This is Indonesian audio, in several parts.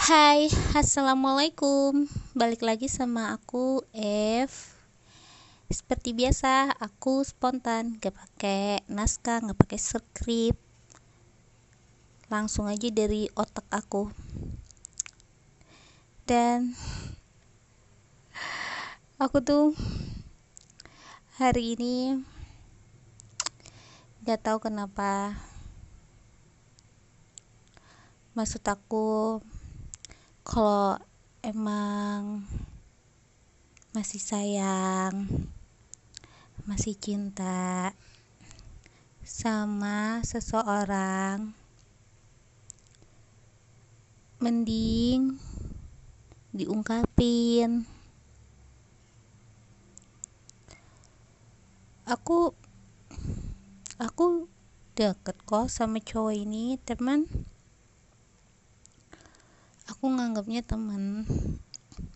Hai, assalamualaikum. Balik lagi sama aku, F. Seperti biasa, aku spontan, gak pakai naskah, gak pakai skrip. Langsung aja dari otak aku. Dan aku tuh hari ini gak tahu kenapa maksud aku kalau emang masih sayang masih cinta sama seseorang mending diungkapin. Aku aku deket kok sama cowok ini teman aku nganggapnya teman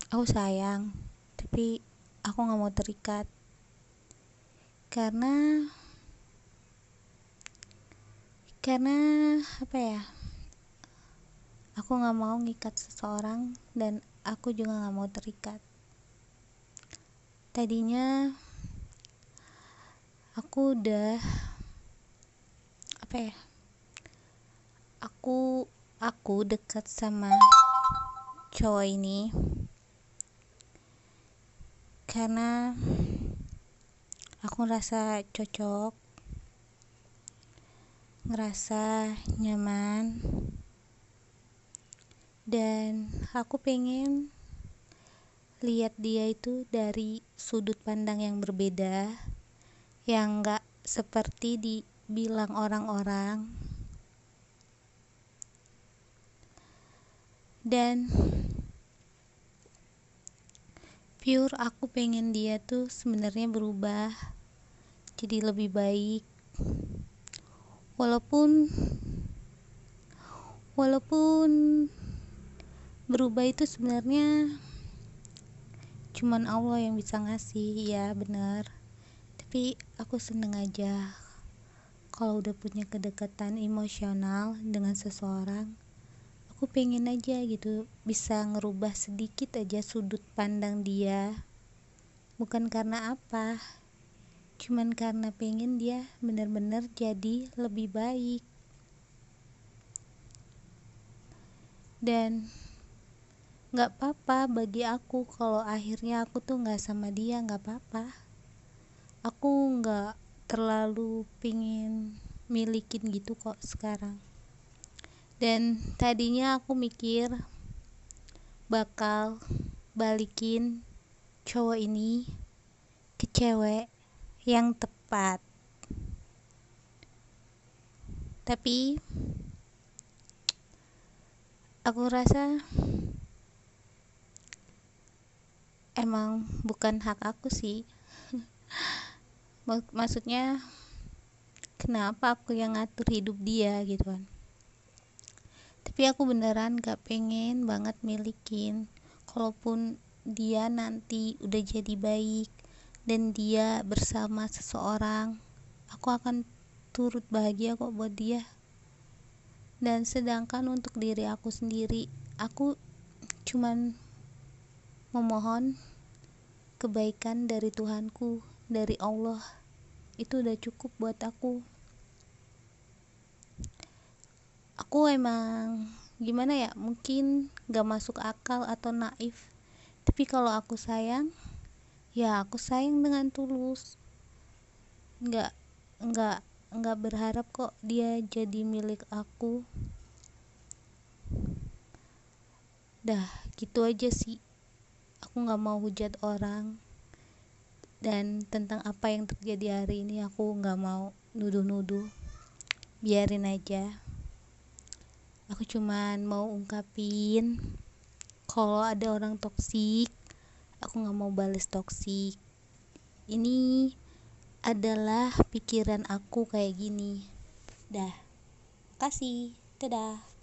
aku sayang tapi aku nggak mau terikat. Karena karena apa ya? Aku nggak mau ngikat seseorang dan aku juga nggak mau terikat. Tadinya aku udah apa ya? Aku aku dekat sama cowok ini. Karena aku ngerasa cocok ngerasa nyaman dan aku pengen lihat dia itu dari sudut pandang yang berbeda yang gak seperti dibilang orang-orang dan pure aku pengen dia tuh sebenarnya berubah jadi lebih baik. Walaupun walaupun berubah itu sebenarnya cuman Allah yang bisa ngasih ya benar. Tapi aku seneng aja kalau udah punya kedekatan emosional dengan seseorang aku pengen aja gitu bisa ngerubah sedikit aja sudut pandang dia. Bukan karena apa cuman karena pengen dia bener-bener jadi lebih baik. Dan nggak apa-apa bagi aku kalau akhirnya aku tuh nggak sama dia nggak apa-apa. Aku nggak terlalu pingin milikin gitu kok sekarang dan tadinya aku mikir bakal balikin cowok ini ke cewek yang tepat. Tapi aku rasa emang bukan hak aku sih. Maksudnya kenapa aku yang ngatur hidup dia gitu kan tapi aku beneran gak pengen banget milikin. Kalaupun dia nanti udah jadi baik dan dia bersama seseorang aku akan turut bahagia kok buat dia. Dan sedangkan untuk diri aku sendiri aku cuman memohon kebaikan dari Tuhanku dari Allah. Itu udah cukup buat aku aku emang gimana ya mungkin gak masuk akal atau naif. Tapi kalau aku sayang ya aku sayang dengan tulus. Nggak nggak nggak berharap kok dia jadi milik aku. Dah gitu aja sih. Aku nggak mau hujat orang. Dan tentang apa yang terjadi hari ini aku nggak mau nuduh-nuduh. Biarin aja aku cuman mau ungkapin kalau ada orang toksik aku nggak mau balas toksik. Ini adalah pikiran aku kayak gini. Dah. Kasih dadah